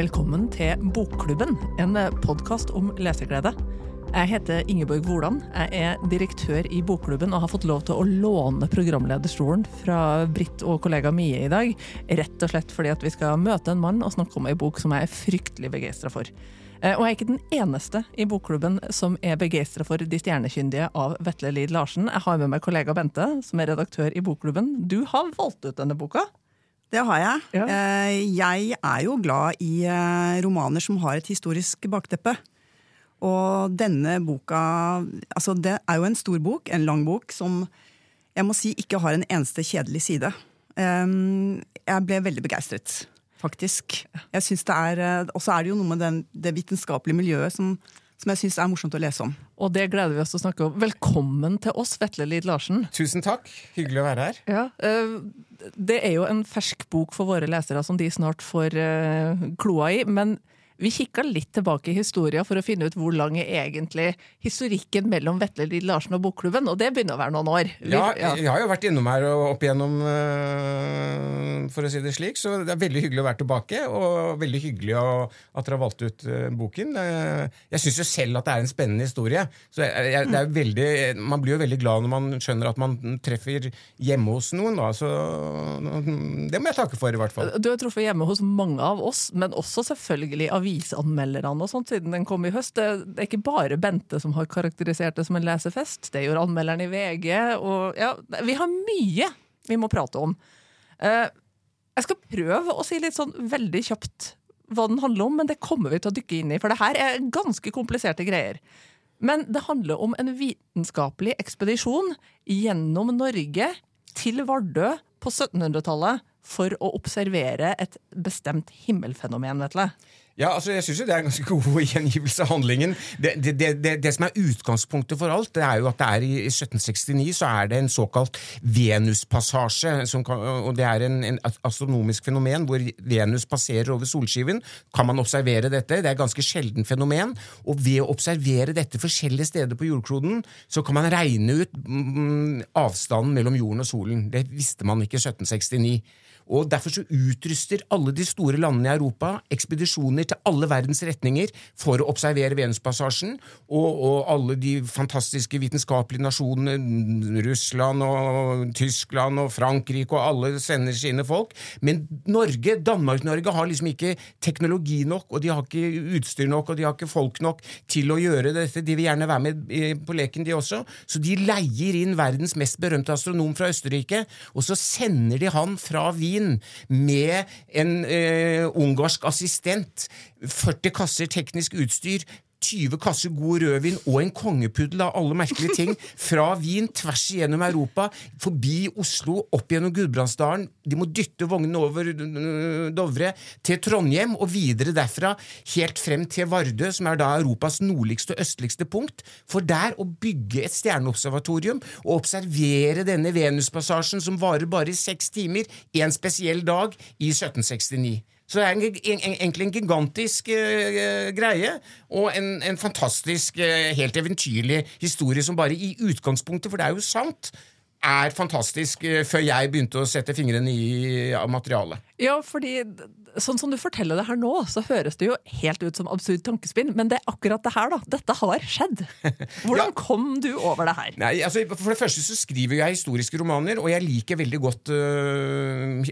Velkommen til Bokklubben, en podkast om leseglede. Jeg heter Ingeborg Woland. Jeg er direktør i Bokklubben og har fått lov til å låne programlederstolen fra Britt og kollega Mie i dag. Rett og slett fordi at vi skal møte en mann og snakke om ei bok som jeg er fryktelig begeistra for. Eh, og jeg er ikke den eneste i bokklubben som er begeistra for De stjernekyndige av Vetle Lid Larsen. Jeg har med meg kollega Bente, som er redaktør i bokklubben. Du har valgt ut denne boka? Det har jeg. Ja. Eh, Jeg er jo glad i eh, romaner som har et historisk bakteppe. Og denne boka Altså, det er jo en stor bok, en lang bok, som jeg må si ikke har en eneste kjedelig side. Eh, Jeg ble veldig begeistret, faktisk. Jeg synes det er, eh, Og så er det jo noe med den, det vitenskapelige miljøet som, som jeg syns er morsomt å lese om. Og det gleder vi oss til å snakke om. Velkommen til oss, Vetle Lid Larsen. Tusen takk. Hyggelig å være her. Ja, eh, Det er jo en fersk bok for våre lesere som de snart får eh, kloa i. Men vi kikka litt tilbake i historia for å finne ut hvor lang er egentlig historikken mellom Vetle Lid Larsen og Bokklubben, og det begynner å være noen år. Vi- Ja, jeg har jo vært innom her og opp igjennom, øh, for å si det slik, så det er veldig hyggelig å være tilbake. Og veldig hyggelig at dere har valgt ut øh, boken. Eh, Jeg syns jo selv at det er en spennende historie. Så jeg, jeg, det er veldig, man blir jo veldig glad når man skjønner at man treffer hjemme hos noen. Da. Så det må jeg takke for, i hvert fall. Du har truffet hjemme hos mange av oss, men også selvfølgelig avisanmelderne og sånt, siden den kom i høst. Det, er ikke bare Bente som har karakterisert det som en lesefest. Det gjorde anmelderen i VG. Og ja, vi har mye vi må prate om. Eh, jeg skal prøve å si litt sånn veldig kjapt hva den handler om, men det kommer vi til å dykke inn i, for det her er ganske kompliserte greier. Men det handler om en vitenskapelig ekspedisjon gjennom Norge til Vardø på 1700-tallet for å observere et bestemt himmelfenomen, Vetle. Ja, altså jeg synes jo Det er en ganske god gjengivelse av handlingen. Det, det, det, det, som er utgangspunktet for alt, det er jo at det er i 1769 så er det en såkalt Venuspassasje. Og Det er en, en astronomisk fenomen hvor Venus passerer over solskiven. Kan man observere dette? Det er et ganske sjelden fenomen. Og ved å observere dette forskjellige steder på jordkloden, så kan man regne ut mm, avstanden mellom jorden og solen. Det visste man ikke i 1769. Og Derfor så utruster alle de store landene i Europa ekspedisjoner til alle verdens retninger for å observere Venuspassasjen. Og, og alle de fantastiske vitenskapelige nasjonene, Russland og Tyskland og Frankrike, og alle sender sine folk. Men Norge, Danmark-Norge har liksom ikke teknologi nok, og de har ikke utstyr nok, og de har ikke folk nok til å gjøre dette. De vil gjerne være med på leken, de også. Så de leier inn verdens mest berømte astronom fra Østerrike, og så sender de han fra Wien med en eh, ungarsk assistent, 40 kasser teknisk utstyr, 20 kasser god rødvin og en kongepuddel av alle merkelige ting fra Wien tvers igjennom Europa, forbi Oslo, opp gjennom Gudbrandsdalen. De må dytte vognene over øh, Dovre til Trondheim og videre derfra helt frem til Vardø, som er da Europas nordligste og østligste punkt, for der å bygge et stjerneobservatorium og observere denne Venuspassasjen som varer bare i seks timer, en spesiell dag i 1769. Så det er en, en, en, egentlig en gigantisk uh, greie, og en, fantastisk, uh, helt eventyrlig historie som bare i utgangspunktet, for det er jo sant, er fantastisk uh, før jeg begynte å sette fingrene i materialet. Ja, fordi sånn som du forteller det her nå, så høres det jo helt ut som absurd tankespinn, men det er akkurat det her, da. Dette har skjedd. Hvordan Ja. kom du over det her? Nei, altså For det første så skriver jeg historiske romaner, og jeg liker veldig godt øh,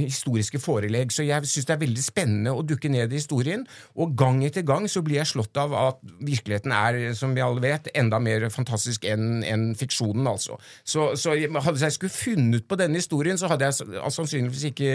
historiske forelegg, så jeg syns det er veldig spennende å dukke ned i historien. Og gang etter gang så blir jeg slått av at virkeligheten er, som vi alle vet, enda mer fantastisk enn en fiksjonen, altså. Så, så hadde jeg skulle funnet på denne historien, så hadde jeg s- sannsynligvis ikke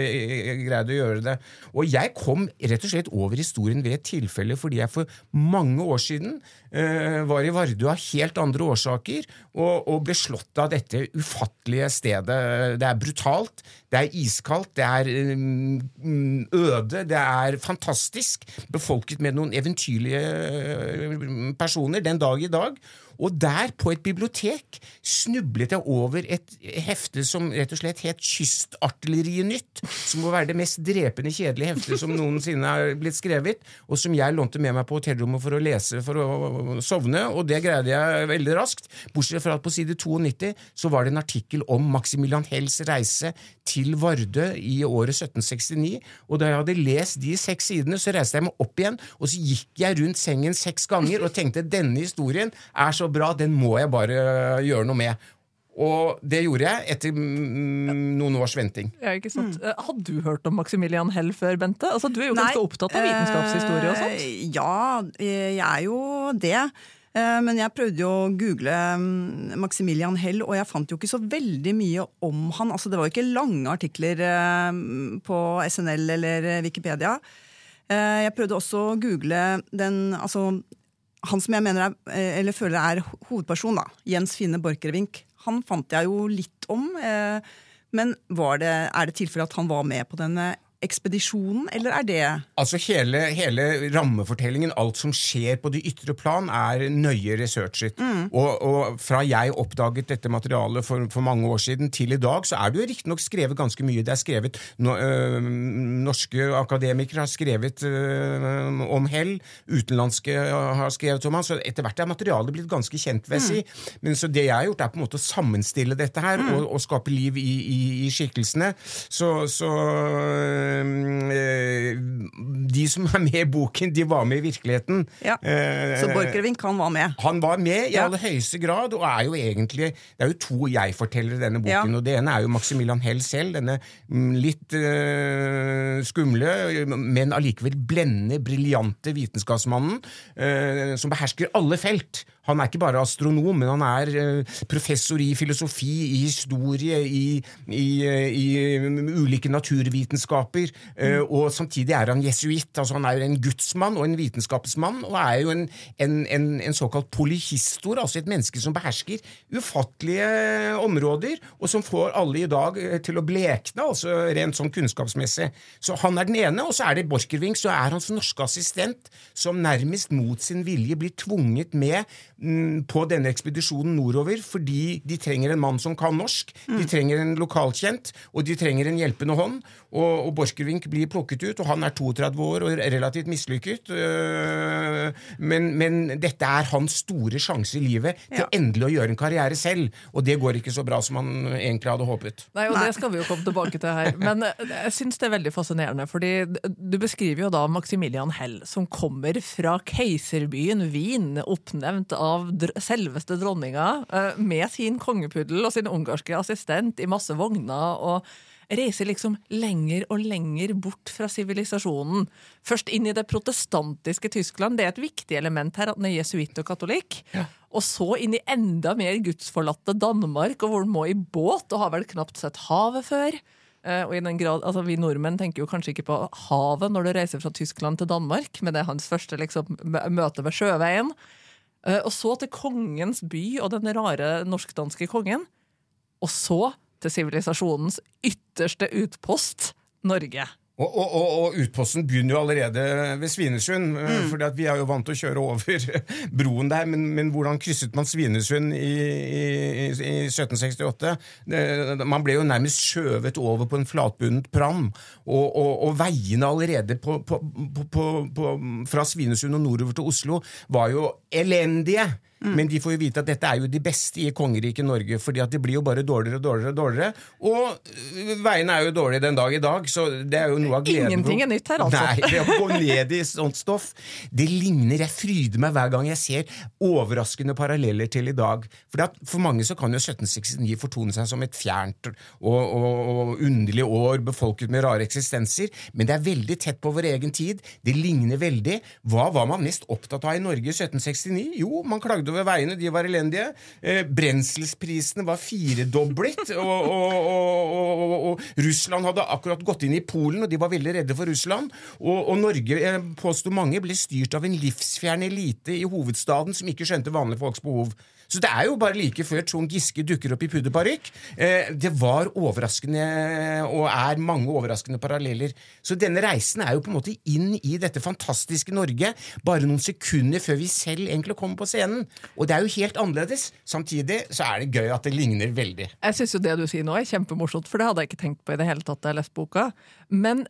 greid å gjøre det. Og jeg kom rett og slett over historien ved et tilfelle fordi jeg for mange år siden uh, var i Vardø av helt andre årsaker og, og ble slått av dette ufattelige stedet. Det er brutalt, det er iskaldt, det er um, øde, det er fantastisk. Befolket med noen eventyrlige eh, personer den dag i dag. Og der, på et bibliotek, snublet jeg over et hefte som rett og slett het Kystartilleriet Nytt, som må være det mest drepende kjedelige heftet som noensinne har blitt skrevet, og som jeg lånte med meg på hotellrommet for å lese for å sovne, og det greide jeg veldig raskt. Bortsett fra at på side 92 så var det en artikkel om Maximilian Hells reise til Vardø i året 1769, og da jeg hadde lest de seks sidene, så reiste jeg meg opp igjen, og så gikk jeg rundt sengen seks ganger og tenkte denne historien er så bra, den må jeg bare gjøre noe med. Og det gjorde jeg etter mm, noen års venting. Ja, ikke sant? Mm. Hadde du hørt om Maximilian Hell før, Bente? Altså, du er jo Nei, ganske opptatt av vitenskapshistorie og sånt. eh, Ja, eh, jeg er jo det. Eh, Men jeg prøvde jo å google mm, Maximilian Hell, og jeg fant jo ikke så veldig mye om han. Altså, det var jo ikke lange artikler eh, på SNL eller Wikipedia. Eh, Jeg prøvde også å google den altså, Han som jeg mener er, eh, føler er hovedperson, da, Jens Finne Borchgrevink, han fant jeg jo litt om. eh, Men det, er det tilfelle at han var med på denne ekspedisjonen, eller er det Altså hele, hele rammefortellingen, alt som skjer på det ytre plan, er nøye researchet. Og, og fra jeg oppdaget dette materialet for, for mange år siden til i dag, så er det jo riktignok skrevet ganske mye. Det er skrevet no, øh, Norske akademikere har skrevet øh, om hell, utenlandske har skrevet om han, så etter hvert er materialet blitt ganske kjent, vil jeg si. Men så det jeg har gjort, er på en måte å sammenstille dette her og, og skape liv i, i, i skikkelsene. Så, så De som er med i boken, de var med i virkeligheten. Ja. Eh, Så Borchgrevink, han var med. han var med i Ja. aller høyeste grad, og er jo egentlig Det er jo to jeg-fortellere i denne boken. Og Det ene er jo Maximilian Hell selv, denne mm, litt øh, skumle, men allikevel blendende, briljante vitenskapsmannen øh, som behersker alle felt. Han er ikke bare astronom, men han er øh, professor i filosofi, i historie, i, i, øh, i øh, ulike naturvitenskaper, Mm. og samtidig er han jesuitt. Altså han er jo en gudsmann og en vitenskapsmann, og er jo en, en, en, en såkalt polyhistor, altså et menneske som behersker ufattelige områder, og som får alle i dag eh, til å blekne, altså rent sånn kunnskapsmessig. Så han er den ene, og så er det Borchgrevink, så er hans norske assistent, som nærmest mot sin vilje blir tvunget med mm, på denne ekspedisjonen nordover, fordi de trenger en mann som kan norsk, de trenger en lokalkjent, og de trenger en hjelpende hånd, og, og Borchgrevink blir plukket ut, og han er 32 år og relativt mislykket, øh, men, men dette er hans store sjanse i livet til Ja. endelig å gjøre en karriere selv, og det går ikke så bra som han egentlig hadde håpet. Nei, og Nei. Det skal vi jo komme tilbake til her. Men eh, jeg syns det er veldig fascinerende. fordi Du beskriver jo da Maximilian Hell, som kommer fra keiserbyen Wien, oppnevnt av dr selveste dronninga, eh, med sin kongepuddel og sin ungarske assistent i masse vogner. og reiser liksom lenger og lenger bort fra sivilisasjonen. Først inn i det protestantiske Tyskland, det er et viktig element her, at den er jesuitt og katolikk. Og så inn i enda mer gudsforlatte Danmark, og hvor den må i båt, og har vel knapt sett havet før. Eh, og i den grad, altså Vi nordmenn tenker jo kanskje ikke på havet når du reiser fra Tyskland til Danmark, men det er hans første liksom, møte med sjøveien. Eh, og så til kongens by og den rare norsk-danske kongen. Og så til sivilisasjonens ytterste utpost, Norge. Og, og, og, og utposten begynner jo allerede ved Svinesund, mm. for vi er jo vant til å kjøre over broen der, men, men hvordan krysset man Svinesund i, i, i 1768? Det, man ble jo nærmest skjøvet over på en flatbundet pram, og, og, veiene allerede på, på, på, på, fra Svinesund og nordover til Oslo var jo elendige. Men de får jo vite at dette er jo de beste i kongeriket Norge, fordi at det blir jo bare dårligere og dårligere. Og dårligere. Og øh, veiene er jo dårlige den dag i dag, så det er jo noe av gleden Ingenting er nytt her, altså. Nei, det å gå ned i sånt stoff, det ligner Jeg fryder meg hver gang jeg ser overraskende paralleller til i dag. For, at for mange så kan jo 1769 fortone seg som et fjernt og, og, og underlig år befolket med rare eksistenser, men det er veldig tett på vår egen tid. Det ligner veldig. Hva var man mest opptatt av i Norge i 1769? Jo, man klagde over veiene, de var elendige. Eh, brenselsprisene var firedoblet, og, og, og, og, Russland hadde akkurat gått inn i Polen, og de var veldig redde for Russland. Og, Norge, påsto mange, ble styrt av en livsfjern elite i hovedstaden som ikke skjønte vanlige folks behov. Så det er jo bare like før Trond Giske dukker opp i pudderparykk. Eh, det var overraskende, og er mange overraskende paralleller. Så denne reisen er jo på en måte inn i dette fantastiske Norge bare noen sekunder før vi selv egentlig kommer på scenen. Og det er jo helt annerledes. Samtidig så er det gøy at det ligner veldig. Jeg syns jo det du sier nå er kjempemorsomt, for det hadde jeg ikke tenkt på i det hele tatt da jeg leste boka. Men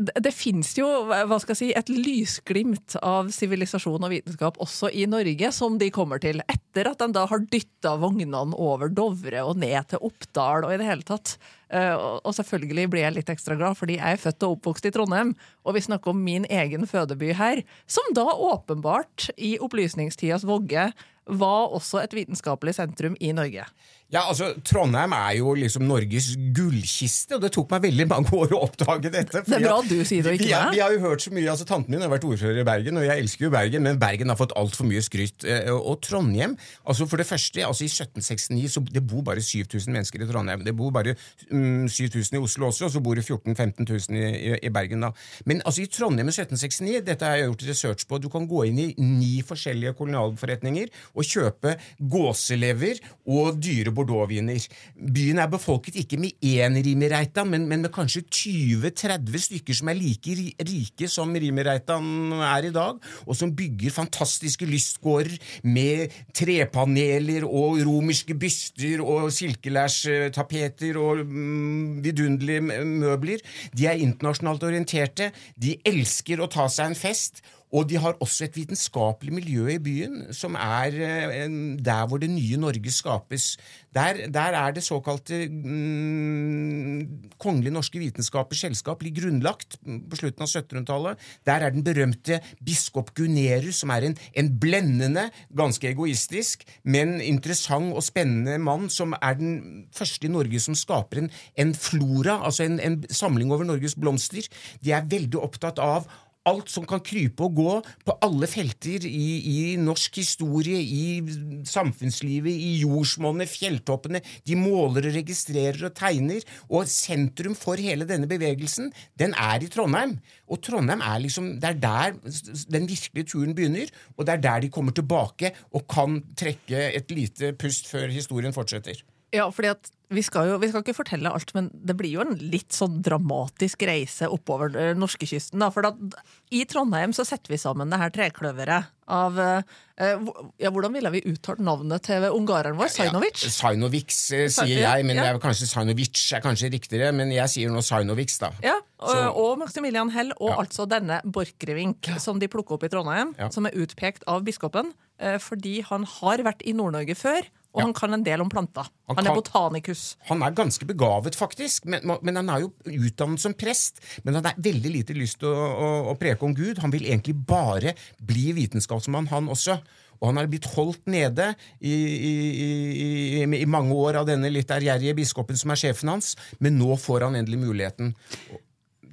det, det fins jo hva skal jeg si, et lysglimt av sivilisasjon og vitenskap også i Norge, som de kommer til. Etter at de da har dytta vognene over Dovre og ned til Oppdal og i det hele tatt. Eh, og selvfølgelig blir jeg litt ekstra glad, fordi jeg er født og oppvokst i Trondheim. Og vi snakker om min egen fødeby her, som da åpenbart i opplysningstidas vogge var også et vitenskapelig sentrum i Norge. Ja, altså, Trondheim er jo liksom Norges gullkiste, og det tok meg veldig mange år å oppdage dette. Det er bra at du sier det, og ikke vi, har- vi har jo hørt så mye, altså Tanten min har vært ordfører i Bergen, og jeg elsker jo Bergen, men Bergen har fått altfor mye skryt. Eh, Og Trondheim altså For det første, altså i 1769 så det bor bare 7000 mennesker i Trondheim. Det bor bare mm, 7000 i Oslo også, og så bor det 14 000-15 000 i, i, i Bergen. da. Men altså i Trondheim i 1769, dette har jeg gjort research på, du kan gå inn i ni forskjellige kolonialforretninger og kjøpe gåselever og dyre bordeauxviner. Byen er befolket ikke med én Rimi-Reitan, men, men med kanskje 20-30 stykker som er like rike som Rimi-Reitan er i dag, og som bygger fantastiske lystgårder med trepaneler og romerske byster og silkelærstapeter og mm, vidunderlige møbler. De er internasjonalt orienterte, de elsker å ta seg en fest. Og de har også et vitenskapelig miljø i byen, som er eh, der hvor det nye Norge skapes. Der, der er det såkalte mm, Kongelige norske vitenskapers selskap blir grunnlagt på slutten av 1700-tallet. Der er den berømte biskop Gunnerus, som er en, en blendende, ganske egoistisk, men interessant og spennende mann, som er den første i Norge som skaper en, en flora, altså en, en samling over Norges blomster. De er veldig opptatt av alt som kan krype og gå på alle felter i, i norsk historie, i samfunnslivet, i jordsmonnet, fjelltoppene. De måler og registrerer og tegner. Og sentrum for hele denne bevegelsen, den er i Trondheim. Og Trondheim er liksom, det er der den virkelige turen begynner, og det er der de kommer tilbake og kan trekke et lite pust før historien fortsetter. Ja, fordi at vi skal jo vi skal ikke fortelle alt, men det blir jo en litt sånn dramatisk reise oppover eh, norskekysten. For at i Trondheim så setter vi sammen det her trekløveret av eh, ja, Hvordan ville vi uttalt navnet til ungareren vår? Sajnovic? Ja, Sainovic eh, sier jeg, men ja. det er kanskje Sajnovic er kanskje riktigere, men jeg sier nå Sajnovic, da. Ja, og, og Maximilian Hell, og Ja. altså denne Borchgrevink, som de plukker opp i Trondheim, som er utpekt av biskopen eh, fordi han har vært i Nord-Norge før, og Ja. han kan en del om planta. Han Han, er kan- botanikus. Han er ganske begavet, faktisk, men, men han er jo utdannet som prest. Men han har veldig lite lyst til å, å, å preke om Gud. Han vil egentlig bare bli vitenskapsmann, han også. Og han har blitt holdt nede i, i, i, i, mange år av denne litt ærgjerrige biskopen som er sjefen hans, men nå får han endelig muligheten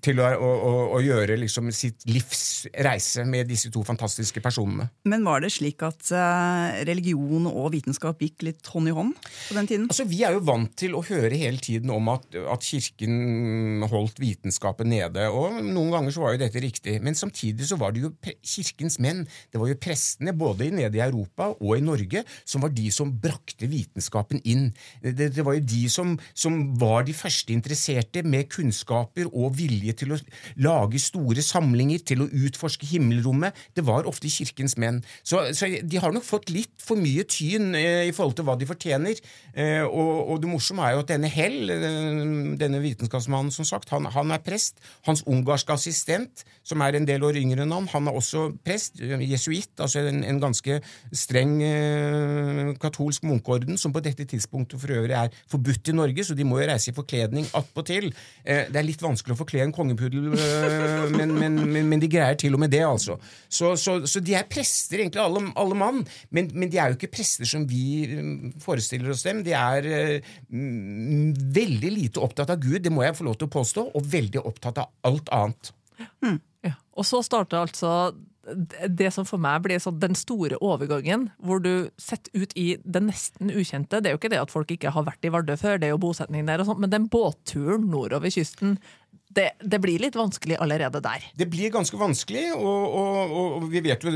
til å, å, å, å gjøre liksom sitt livs reise med disse to fantastiske personene. Men var det slik at eh, religion og vitenskap gikk litt hånd i hånd på den tiden? Altså, Vi er jo vant til å høre hele tiden om at, at Kirken holdt vitenskapen nede. og Noen ganger så var jo dette riktig. Men samtidig så var det jo Kirkens menn, det var jo prestene både nede i Europa og i Norge, som var de som brakte vitenskapen inn. Det, det var jo de som, som var de første interesserte med kunnskaper og vilje til å lage store samlinger, til å utforske himmelrommet. Det var ofte Kirkens menn. Så, så de har nok fått litt for mye tyn eh, i forhold til hva de fortjener. Eh, og, og det morsomme er jo at denne Hell, eh, denne vitenskapsmannen, som sagt, han, han er prest. Hans ungarske assistent, som er en del år yngre enn han, han er også prest. Jesuitt, altså en, en ganske streng eh, katolsk munkeorden, som på dette tidspunktet for øvrig er forbudt i Norge, så de må jo reise i forkledning attpåtil. Eh, det er litt vanskelig å forkle en kongepuddel, eh, men, men, men, men de greier til og med det, altså. Så, så, så de er prester, egentlig, alle, alle mann, men, men de er jo ikke prester som vi mm, forestiller oss dem. De er mm, veldig lite opptatt av Gud, det må jeg få lov til å påstå, og veldig opptatt av alt annet. Ja. Og så starter altså det som for meg blir sånn den store overgangen, hvor du setter ut i det nesten ukjente. Det er jo ikke det at folk ikke har vært i Vardø før, det er jo bosetning der og sånt, men den båtturen nordover kysten, Det, det blir litt vanskelig allerede der. Det blir ganske vanskelig, og, og, og vi vet jo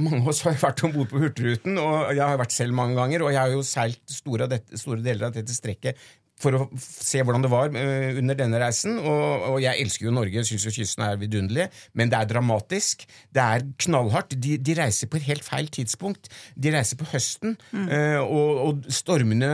Mange av oss har vært om bord på Hurtigruten, og jeg har vært selv mange ganger, og jeg har jo seilt store, store deler av dette strekket for å se hvordan det var uh, under denne reisen. Og, og jeg elsker jo Norge, syns jo kysten er vidunderlig, men det er dramatisk. Det er knallhardt. De, de, reiser på et helt feil tidspunkt. De reiser på høsten, mm. uh, og, og, stormene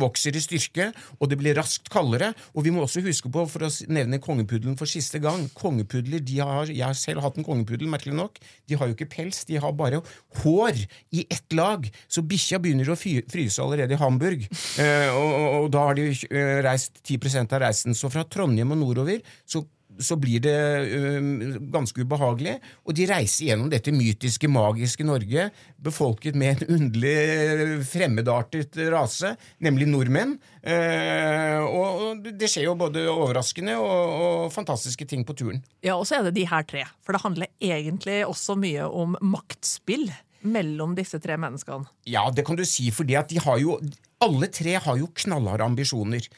vokser i styrke, og det blir raskt kaldere. Og vi må også huske på, for å nevne kongepuddelen for siste gang Kongepudler, de har, Jeg har selv hatt en kongepuddel, merkelig nok. De har jo ikke pels, de har bare hår i ett lag. Så bikkja begynner å fryse allerede i Hamburg. og, og, og da har de eh, reist 10 av reisen. Så fra Trondheim og nordover så, så blir det ø, ganske ubehagelig. Og de reiser gjennom dette mytiske, magiske Norge, befolket med en underlig fremmedartet rase, nemlig nordmenn. Uh, og det skjer jo både overraskende og, og, fantastiske ting på turen. Ja, og så er det de her tre. For det handler egentlig også mye om maktspill mellom disse tre menneskene? Ja, det kan du si, fordi at de har jo alle tre har jo knallharde ambisjoner.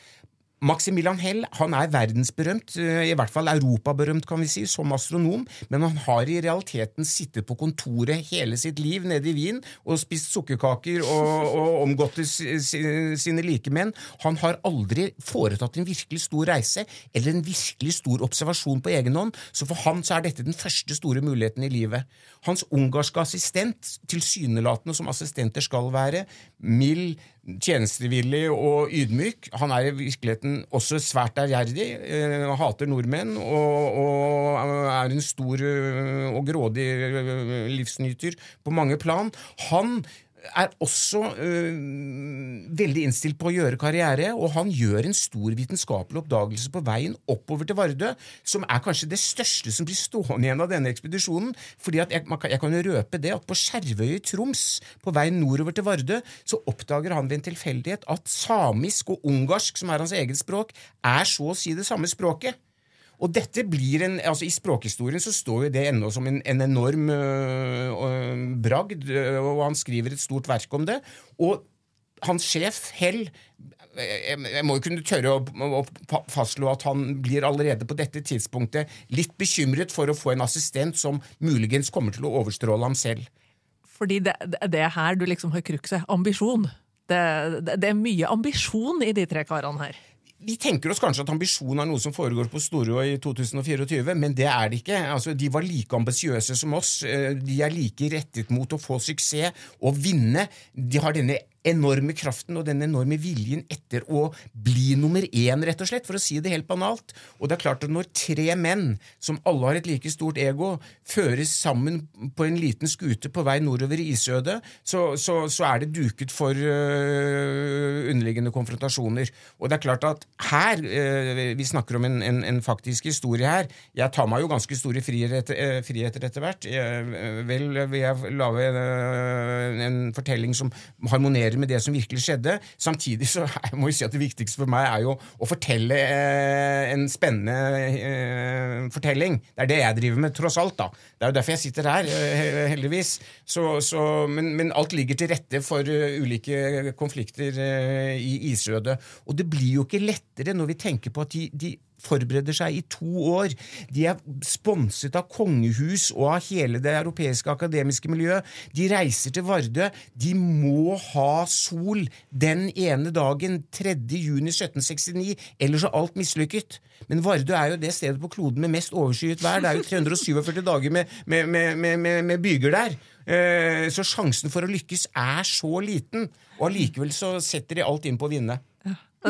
Maximilian Hell han er verdensberømt, eh, i hvert fall europaberømt, kan vi si, som astronom, men han har i realiteten sittet på kontoret hele sitt liv nede i Wien og spist sukkerkaker og, og omgått sine likemenn. Han har aldri foretatt en virkelig stor reise eller en virkelig stor observasjon på egen hånd, så for han så er dette den første store muligheten i livet. Hans ungarske assistent, tilsynelatende som assistenter skal være, mild, tjenestevillig og ydmyk. Han er i virkeligheten også svært ærgjerrig, eh, hater nordmenn og, og, er en stor eh, og grådig eh, livsnyter på mange plan. Han er også øh, veldig innstilt på å gjøre karriere, og han gjør en stor vitenskapelig oppdagelse på veien oppover til Vardø, som er kanskje det største som blir stående igjen av denne ekspedisjonen. fordi at jeg, jeg kan jo røpe det at på Skjervøy i Troms, på veien nordover til Vardø, så oppdager han ved en tilfeldighet at samisk og ungarsk, som er hans eget språk, er så å si det samme språket. Og dette blir en, altså I språkhistorien så står jo det ennå som en, en enorm øh, bragd, og han skriver et stort verk om det. Og hans sjef, Hell jeg må jo kunne tørre å, fastslå at han blir allerede på dette tidspunktet litt bekymret for å få en assistent som muligens kommer til å overstråle ham selv. Fordi det, det er her du liksom har krukset. Ambisjon. Det, det, det, er mye ambisjon i de tre karene her vi tenker oss kanskje at ambisjon er noe som foregår på Storå i 2024, men det er det ikke. Altså, de var like ambisiøse som oss. Eh, de er like rettet mot å få suksess og vinne. De har denne enorme kraften og den enorme viljen etter å bli nummer én, rett og slett, for å si det helt banalt. Og det er klart at når tre menn, som alle har et like stort ego, føres sammen på en liten skute på vei nordover i isødet, så, så, så er det duket for øh, underliggende konfrontasjoner. Og det er klart at her øh, Vi snakker om en, en, en, faktisk historie her. Jeg tar meg jo ganske store friheter uh, friheter etter hvert. Jeg, vel vil jeg lage en fortelling som harmonerer med det som virkelig skjedde. Samtidig så jeg må jeg si at det viktigste for meg er jo å fortelle eh, en spennende eh, fortelling. Det er det jeg driver med, tross alt. da. Det er jo derfor jeg sitter her, eh, heldigvis. Så, så, men, men, alt ligger til rette for uh, ulike konflikter uh, i isødet. Og det blir jo ikke lettere når vi tenker på at de, de forbereder seg i to år. De er sponset av kongehus og av hele det europeiske akademiske miljøet. De reiser til Vardø. De må ha sol den ene dagen, 3. juni 1769, ellers er alt mislykket. Men Vardø er jo det stedet på kloden med mest overskyet vær. Det er jo 347 dager med, med, med, med byger der. Eh, så sjansen for å lykkes er så liten. Og allikevel så setter de alt inn på å vinne.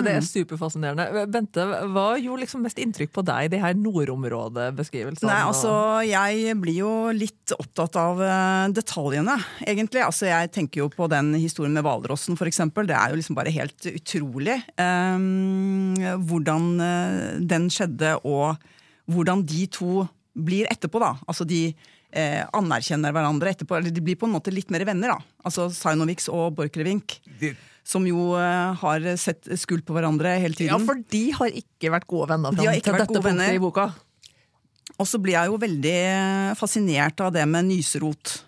Det er mm. superfascinerende. Bente, hva gjorde liksom mest inntrykk på deg, de her nordområdebeskrivelsene? Nei, altså, Jeg blir jo litt opptatt av uh, detaljene, egentlig. Altså, Jeg tenker jo på den historien med hvalrossen, f.eks. Det er jo liksom bare helt utrolig um, hvordan uh, den skjedde, og hvordan de to blir etterpå. da. Altså, de eh, anerkjenner hverandre etterpå. Eller de blir på en måte litt mer venner, da. Altså Sainovics og Borchgrevink. Som jo uh, har sett skuld på hverandre hele tiden. Ja, for de har ikke vært gode venner fram til dette punktet i boka. Og så blir jeg jo veldig fascinert av det med nyserot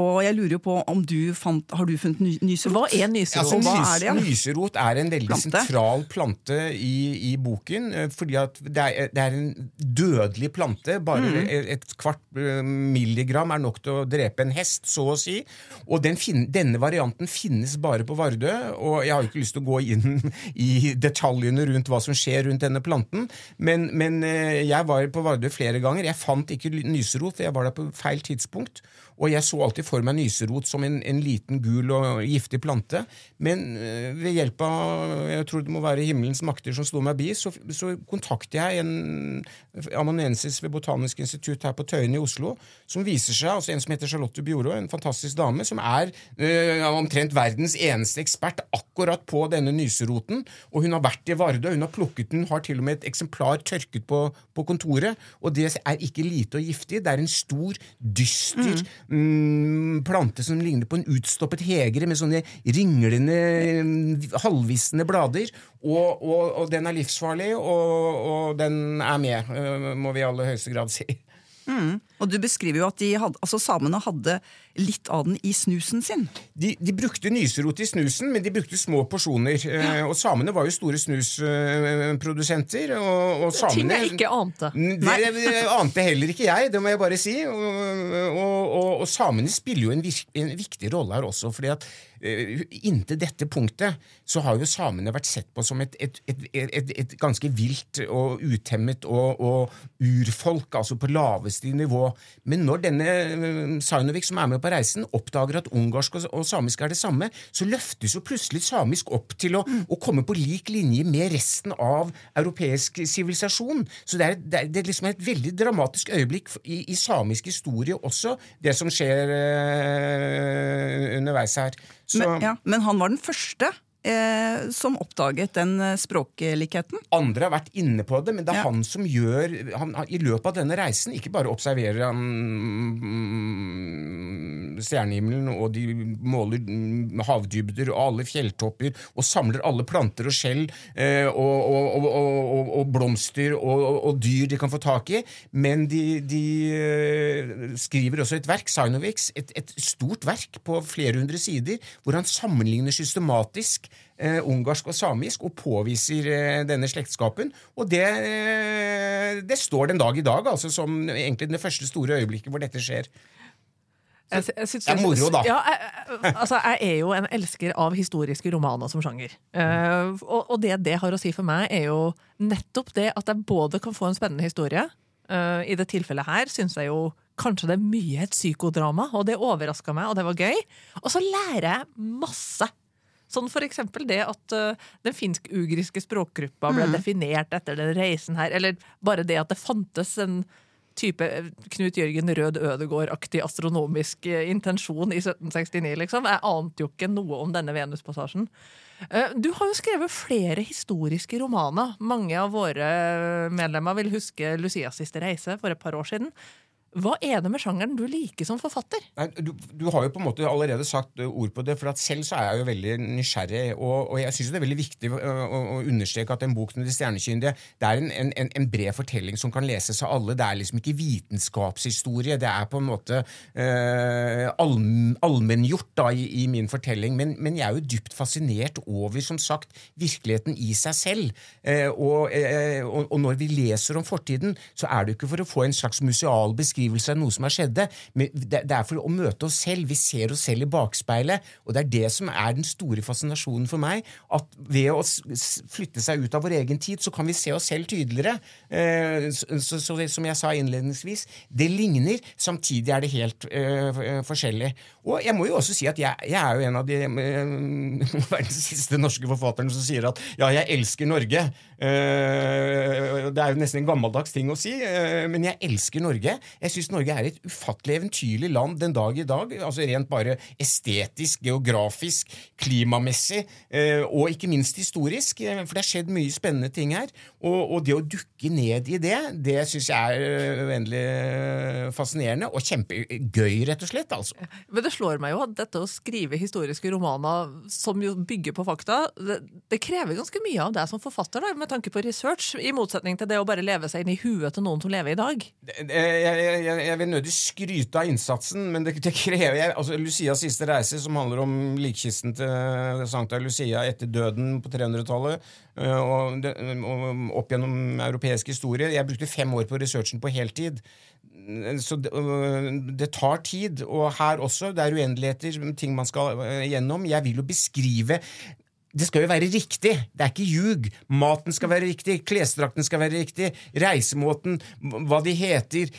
Og jeg lurer jo på om du fant Har du funnet ny nyserot? Hva er nyserot? Altså, hva nys, er det, ja? Nyserot er en veldig Plante? sentral plante i, i boken. eh, Fordi at det er, det er en dødelig plante. Bare Mm. et kvart eh, milligram er nok til å drepe en hest, så å si. Og den fin, denne varianten finnes bare på Vardø. Og jeg har jo ikke lyst til å gå inn i detaljene rundt hva som skjer rundt denne planten, men, men eh, jeg var på Vardø flere ganger. Jeg fant ikke nyserot, for jeg var der på feil tidspunkt. Og jeg så alltid for meg nyserot som en, en liten gul og giftig plante. Men eh, ved hjelp av jeg tror det må være himmelens makter som slo meg bi, så, så kontakter jeg en amanuensis ved Botanisk institutt her på Tøyen i Oslo, som viser seg, altså en som heter Charlotte Bjorå, en fantastisk dame, som er øh, omtrent verdens eneste ekspert akkurat på denne nyseroten. Og hun har vært i Vardø, hun har plukket den, har til og med et eksemplar tørket på, på kontoret. Og det er ikke lite og giftig, det er en stor, dyster mm, plante som ligner på en utstoppet hegre med sånne ringlende, mm, halvvisne blader. Og, og, og den er livsfarlig, og, og den er med, øh, må vi i aller høyeste grad si. Og du beskriver jo at de hadde, altså samene hadde litt av den i snusen sin. De, de brukte nyserot i snusen, men de brukte små porsjoner. Ja. Og samene var jo store snusprodusenter. Og, og Ting jeg ikke ante. Det, det ante heller ikke jeg, det må jeg bare si. Og, og, og, og samene spiller jo en, virk, en viktig rolle her også. fordi at eh, Inntil dette punktet så har jo samene vært sett på som et, et, et, et, et ganske vilt og utemmet og, og urfolk, altså på laveste nivå. Men når denne eh, Sajnovic, som er med på reisen, oppdager at ungarsk og, samisk er det samme, så løftes jo plutselig samisk opp til å, å komme på lik linje med resten av europeisk sivilisasjon. Så det er, det er, det er liksom et veldig dramatisk øyeblikk i, i samisk historie også, det som skjer øh, underveis her. Så Men, ja, men han var den første eh, som oppdaget den eh, språklikheten. andre har vært inne på det, men det er Ja. han som gjør han, I løpet av denne reisen ikke bare observerer han mm, stjernehimmelen, og de måler mm, havdybder og alle fjelltopper, og samler alle planter og skjell eh, og, og, og, og, blomster og dyr de kan få tak i, men de, de eh, skriver også et verk, Sinovix, et, et stort verk på flere hundre sider, hvor han sammenligner systematisk eh, ungarsk og samisk og påviser eh, denne slektskapen. Og det, eh, det står den dag i dag altså som egentlig det første store øyeblikket hvor dette skjer. Jeg, jeg synes Det er moro, da. Ja, jeg, jeg- altså, jeg er jo en elsker av historiske romaner som sjanger. Uh, og, og det det har å si for meg, er jo nettopp det at jeg både kan få en spennende historie. uh, I det tilfellet her syns jeg jo kanskje det er mye et psykodrama, og det overraska meg, og det var gøy. Og så lærer jeg masse. Sånn for eksempel det at uh, den finsk-ugriske språkgruppa ble definert etter den reisen her, eller bare det at det fantes en type eh, Knut Jørgen Rød Ødegård-aktig astronomisk eh, intensjon i 1769, liksom. Jeg ante jo ikke noe om denne Venuspassasjen. Du har jo skrevet flere historiske romaner. Mange av våre medlemmer vil huske Lucias siste reise for et par år siden. Hva er det med sjangeren du liker som forfatter? Nei, du, du har jo på en måte allerede sagt ord på det, for selv så er jeg jo veldig nysgjerrig. Og, og jeg syns det er veldig viktig å, å, å understreke at en bok som De stjernekyndige det er en, en, en- bred fortelling som kan leses av alle. Det er liksom ikke vitenskapshistorie. Det er på en måte eh, allm- allmenngjort da, i, i min fortelling. Men, men jeg er jo dypt fascinert over, som sagt, virkeligheten i seg selv. Eh, og, eh, og, og når vi leser om fortiden, så er det jo ikke for å få en slags museal av noe som har skjedd, det, er for å møte oss selv. Vi ser oss selv i bakspeilet, og det er det som er den store fascinasjonen for meg. At ved å flytte seg ut av vår egen tid, så kan vi se oss selv tydeligere. Eh, så, som jeg sa innledningsvis, det ligner, samtidig er det helt eh, forskjellig. Og jeg må jo også si at jeg, jeg er jo en av de eh, verdens siste norske forfatterne som sier at ja, jeg elsker Norge. Det er jo nesten en gammeldags ting å si, men jeg elsker Norge. Jeg syns Norge er et ufattelig eventyrlig land den dag i dag. altså Rent bare estetisk, geografisk, klimamessig, eh, og ikke minst historisk. eh, For det har skjedd mye spennende ting her. Og, og det å dukke ned i det, det syns jeg er eh, uendelig fascinerende og kjempegøy, rett og slett. altså. Men det slår meg jo at dette å skrive historiske romaner som jo bygger på fakta, det, det krever ganske mye av deg som forfatter, da, med tanke på research, i motsetning til det å bare leve seg inn i huet til noen som lever i dag. Jeg, jeg, jeg, jeg vil nødig skryte av innsatsen, men det, det krever jeg, altså Lucias siste reise, som handler om likkisten til Sankta Lucia etter døden på 300-tallet, og, og, opp gjennom europeisk historie Jeg brukte fem år på researchen på heltid. Så det, det, tar tid, og her også. Det er uendeligheter, ting man skal gjennom. Jeg vil jo beskrive det skal jo være riktig. Det er ikke ljug. Maten skal være riktig, klesdrakten skal være riktig, reisemåten, hva de heter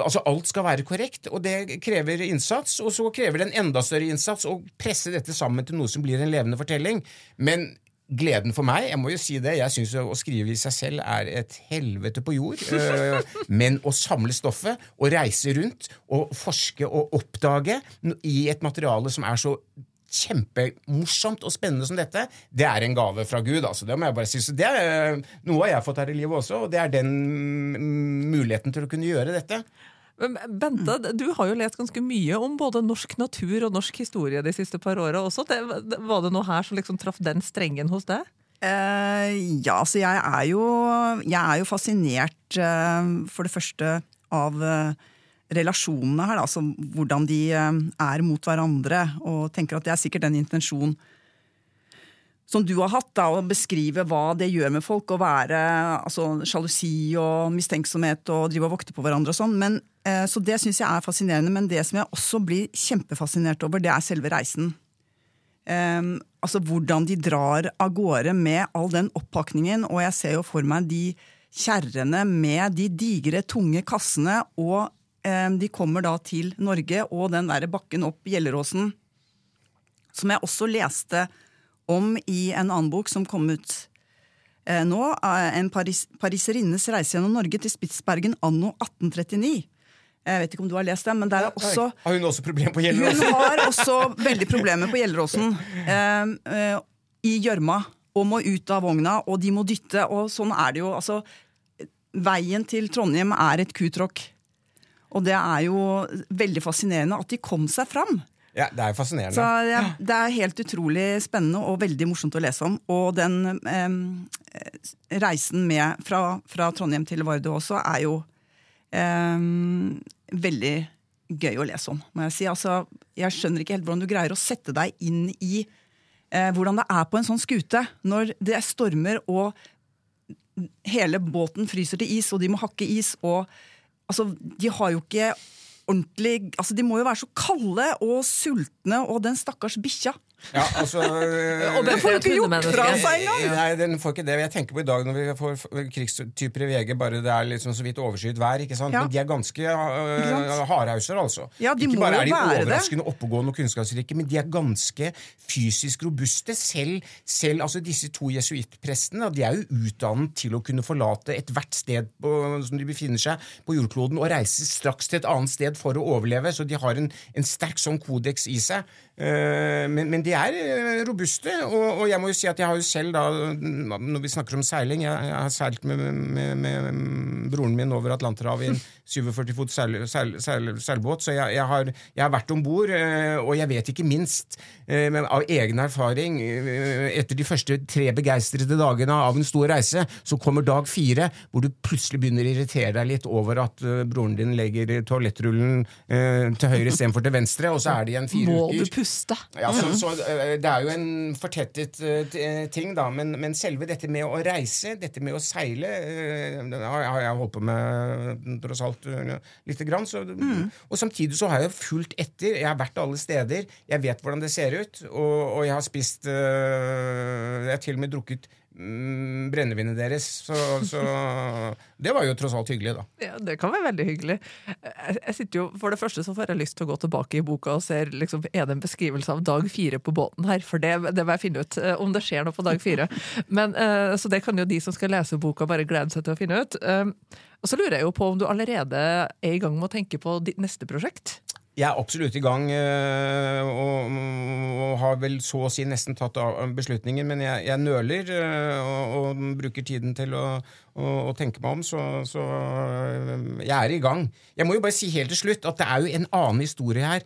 Altså alt skal være korrekt, og det krever innsats. Og så krever det en enda større innsats å presse dette sammen til noe som blir en levende fortelling. Men gleden for meg, jeg må jo si det, jeg syns å skrive i seg selv er et helvete på jord. Øh, men å samle stoffet og reise rundt og forske og oppdage i et materiale som er så kjempemorsomt og spennende som dette, det er en gave fra Gud. altså. Det må jeg bare si. Så det er noe jeg har fått her i livet også, og det er den muligheten til å kunne gjøre dette. Bente, du har jo lest ganske mye om både norsk natur og norsk historie de siste par åra også. Det, var det noe her som liksom traff den strengen hos deg? Uh, ja, altså jeg er jo, jeg er jo fascinert, uh, for det første, av eh, relasjonene her, altså hvordan de eh, er mot hverandre. Og tenker at det er sikkert den intensjonen som du har hatt, da, å beskrive hva det gjør med folk å være altså, sjalusi og mistenksomhet og drive og vokte på hverandre og sånn. Men, eh, så det syns jeg er fascinerende. Men det som jeg også blir kjempefascinert over, det er selve reisen. Um, altså hvordan de drar av gårde med all den oppakningen, og jeg ser jo for meg de kjerrene med de digre, tunge kassene og de kommer da til Norge og den der bakken opp Gjelleråsen, som jeg også leste om i en annen bok som kom ut eh, nå. En paris, pariserinnes reise gjennom Norge til Spitsbergen anno 1839. Jeg vet ikke om du har lest den, men der er også Har hun også problemer på Gjelleråsen? Hun har også veldig problemer på Gjelleråsen. Eh, eh, I gjørma. Og må ut av vogna, og de må dytte. Og sånn er det jo. Altså, veien til Trondheim er et kutråkk. Og det er jo veldig fascinerende at de kom seg fram. Ja, Det er fascinerende. Så ja, Det er helt utrolig spennende og veldig morsomt å lese om. Og den eh, reisen med fra, fra, Trondheim til Vardø også er jo eh, veldig gøy å lese om, må jeg si. Altså, jeg skjønner ikke helt hvordan du greier å sette deg inn i eh, hvordan det er på en sånn skute når det stormer og hele båten fryser til is, og de må hakke is. og Altså, de har jo ikke ordentlig altså De må jo være så kalde og sultne, og den stakkars bikkja ja, altså, og den får ikke gjort fra seg engang! Nei, den får ikke det. Jeg tenker på i dag når vi får krigstyper i VG, bare det er liksom så vidt overskyet vær. ikke sant? Ja. Men de er ganske uh, hardhauser, altså. Ja, de ikke bare er de overraskende det. oppegående og kunnskapsrike, men de er ganske fysisk robuste. Selv, selv altså disse to jesuittprestene de er jo utdannet til å kunne forlate ethvert sted på, som de befinner seg på jordkloden, og reise straks til et annet sted for å overleve. Så de har en, en sterk sånn kodeks i seg. Uh, men, men de er eh, robuste, og, og, jeg må jo si at jeg har jo selv, da, når vi snakker om seiling Jeg, jeg har seilt med, med, med, broren min over Atlanterhavet i en 47 fot seil, seil, seil, seilbåt, så jeg, jeg, har, jeg har vært om bord, eh, og jeg vet ikke minst men av egen erfaring Etter de første tre begeistrede dagene av en stor reise, så kommer dag fire, hvor du plutselig begynner å irritere deg litt over at broren din legger toalettrullen til høyre istedenfor til venstre, og så er det igjen fire uker. Må du puste? Ja, så, så Eh, det er jo en fortettet eh, ting, da, men, men, selve dette med å reise, dette med å seile, eh, har jeg holdt på med tross alt lite grann. Så, mm. Og samtidig så har jeg fulgt etter. Jeg har vært alle steder. Jeg vet hvordan det ser ut, og, og jeg har spist Jeg har til og med drukket mm, brennevinet deres. Så, så, det var jo tross alt hyggelig, da. Ja, Det kan være veldig hyggelig. Jeg, jeg sitter jo, For det første så får jeg lyst til å gå tilbake i boka og se liksom, er det en beskrivelse av dag fire på båten her. For det, det må jeg finne ut, eh, om det skjer noe på dag fire. Men, uh, så det kan jo de som skal lese boka, bare glede seg til å finne ut. Uh, og så lurer jeg jo på om du allerede er i gang med å tenke på ditt neste prosjekt? Jeg er absolutt i gang, øh, og, har vel så å si nesten tatt beslutningen, men jeg, jeg nøler øh, og, og, bruker tiden til å, å, å tenke meg om, så, så, øh, jeg er i gang. Jeg må jo bare si helt til slutt at det er jo en annen historie her.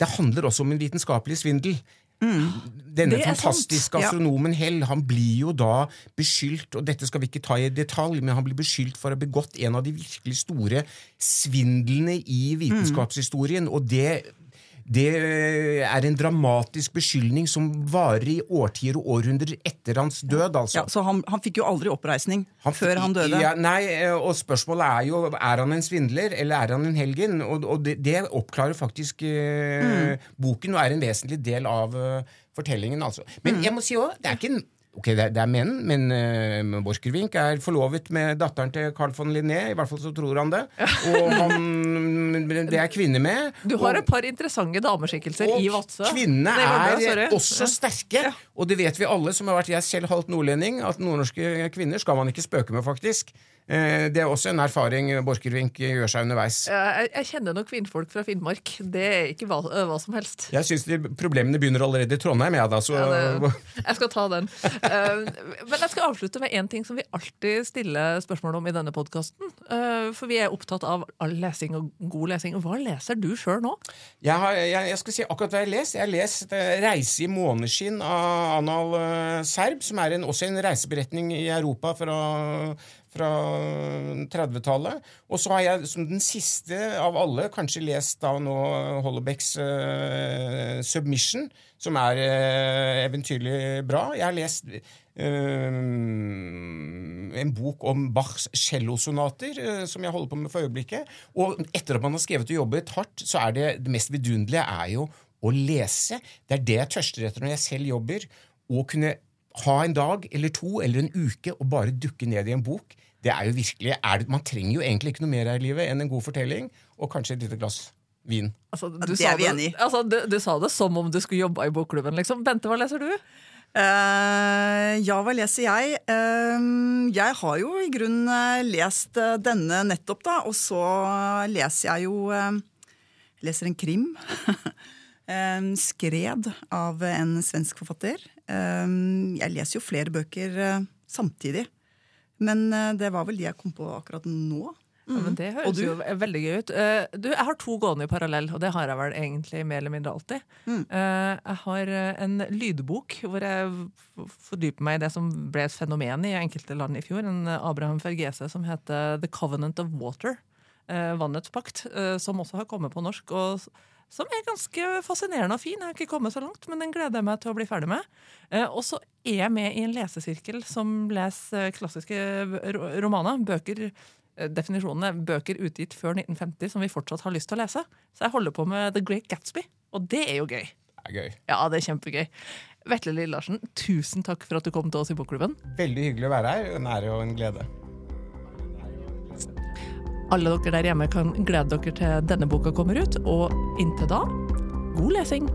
Det handler også om en vitenskapelig svindel. Denne fantastiske astronomen Ja. Hell han blir jo da beskyldt, og dette skal vi ikke ta i detalj, men han blir beskyldt for å ha begått en av de virkelig store svindlene i vitenskapshistorien. Og det, det er en dramatisk beskyldning som varer i årtier og århundrer etter hans død, altså. Ja, så han, han fikk jo aldri oppreisning Han- før han døde. Ja, nei, eh, og spørsmålet er jo er han en svindler eller er han en helgen. Og, og det, det oppklarer faktisk eh, boken og er en vesentlig del av eh, fortellingen. altså. Men jeg må si også, det er ikke en Ok, det er, det er menn, men uh, Borchgrevink er forlovet med datteren til Carl von Linné. I hvert fall så tror han det. Og han, det er kvinner med. Du har og- et par interessante dameskikkelser i Vadsø. kvinnene er også sterke. Og det vet vi alle som har vært jeg selv halvt nordlending, at nordnorske kvinner skal man ikke spøke med, faktisk. Eh, Det er også en erfaring Borchgrevink gjør seg underveis. Jeg, kjenner noen kvinnfolk fra Finnmark. Det er ikke hva, hva som helst. Jeg syns problemene begynner allerede i Trondheim, jeg, da. Så Ja, det, jeg skal ta den. Eh, men jeg skal avslutte med én ting som vi alltid stiller spørsmål om i denne podkasten. for vi er opptatt av all lesing og god lesing. Hva leser du sjøl nå? jeg, har, jeg, jeg skal si akkurat hva jeg lest. Jeg lest eh, 'Reise i måneskinn' av Anal eh, Serb, som er en, også en reiseberetning i Europa fra fra 30-tallet. Og så har jeg som den siste av alle kanskje lest da nå Hollebecks uh, 'Submission', som er uh, eventyrlig bra. Jeg har lest en bok om Bachs cellosonater, eh, som jeg holder på med for øyeblikket. Og etter at man har skrevet og jobbet hardt, så er det det mest vidunderlige er jo å lese. Det er det jeg tørster etter når jeg selv jobber. Å kunne ha en dag eller to eller en uke og bare dukke ned i en bok. Det er jo virkelig, er det, Man trenger jo egentlig ikke noe mer her i livet enn en god fortelling og kanskje et lite glass vin. Altså, du, det er vi enig i. altså, du, du sa det som om du skulle jobba i bokklubben. Liksom. Bente, hva leser du? Eh, ja, hva leser jeg? Uh, jeg har jo i grunnen eh, lest denne nettopp, da. Og så leser jeg jo uh, leser en krim. Skred av en svensk forfatter. Jeg leser jo flere bøker samtidig. Men det var vel de jeg kom på akkurat nå. Ja, men det høres du? jo veldig gøy ut. Eh, du, jeg har to gående i parallell, og det har jeg vel egentlig mer eller mindre alltid. Mm. Eh, jeg har eh, en lydbok hvor jeg fordyper meg i det som ble et fenomen i enkelte land i fjor. En Abraham Fergese som heter The Covenant of Water. Vannets pakt, som også har kommet på norsk. og som er ganske fascinerende og fin. Jeg har ikke kommet så langt, men den gleder jeg meg til å bli ferdig med. Og så er jeg med i en lesesirkel som leser klassiske ro- romaner. Bøker eh, definisjonen er bøker utgitt før 1950 som vi fortsatt har lyst til å lese. Så jeg holder på med The Great Gatsby, og det er jo gøy. Det er gøy. Ja, det er kjempegøy. Vetle Lille Larsen, tusen takk for at du kom til oss i Bokklubben. Veldig hyggelig å være her. En ære og en glede. Alle dere der hjemme kan glede dere til denne boka kommer ut, og inntil da, god lesing!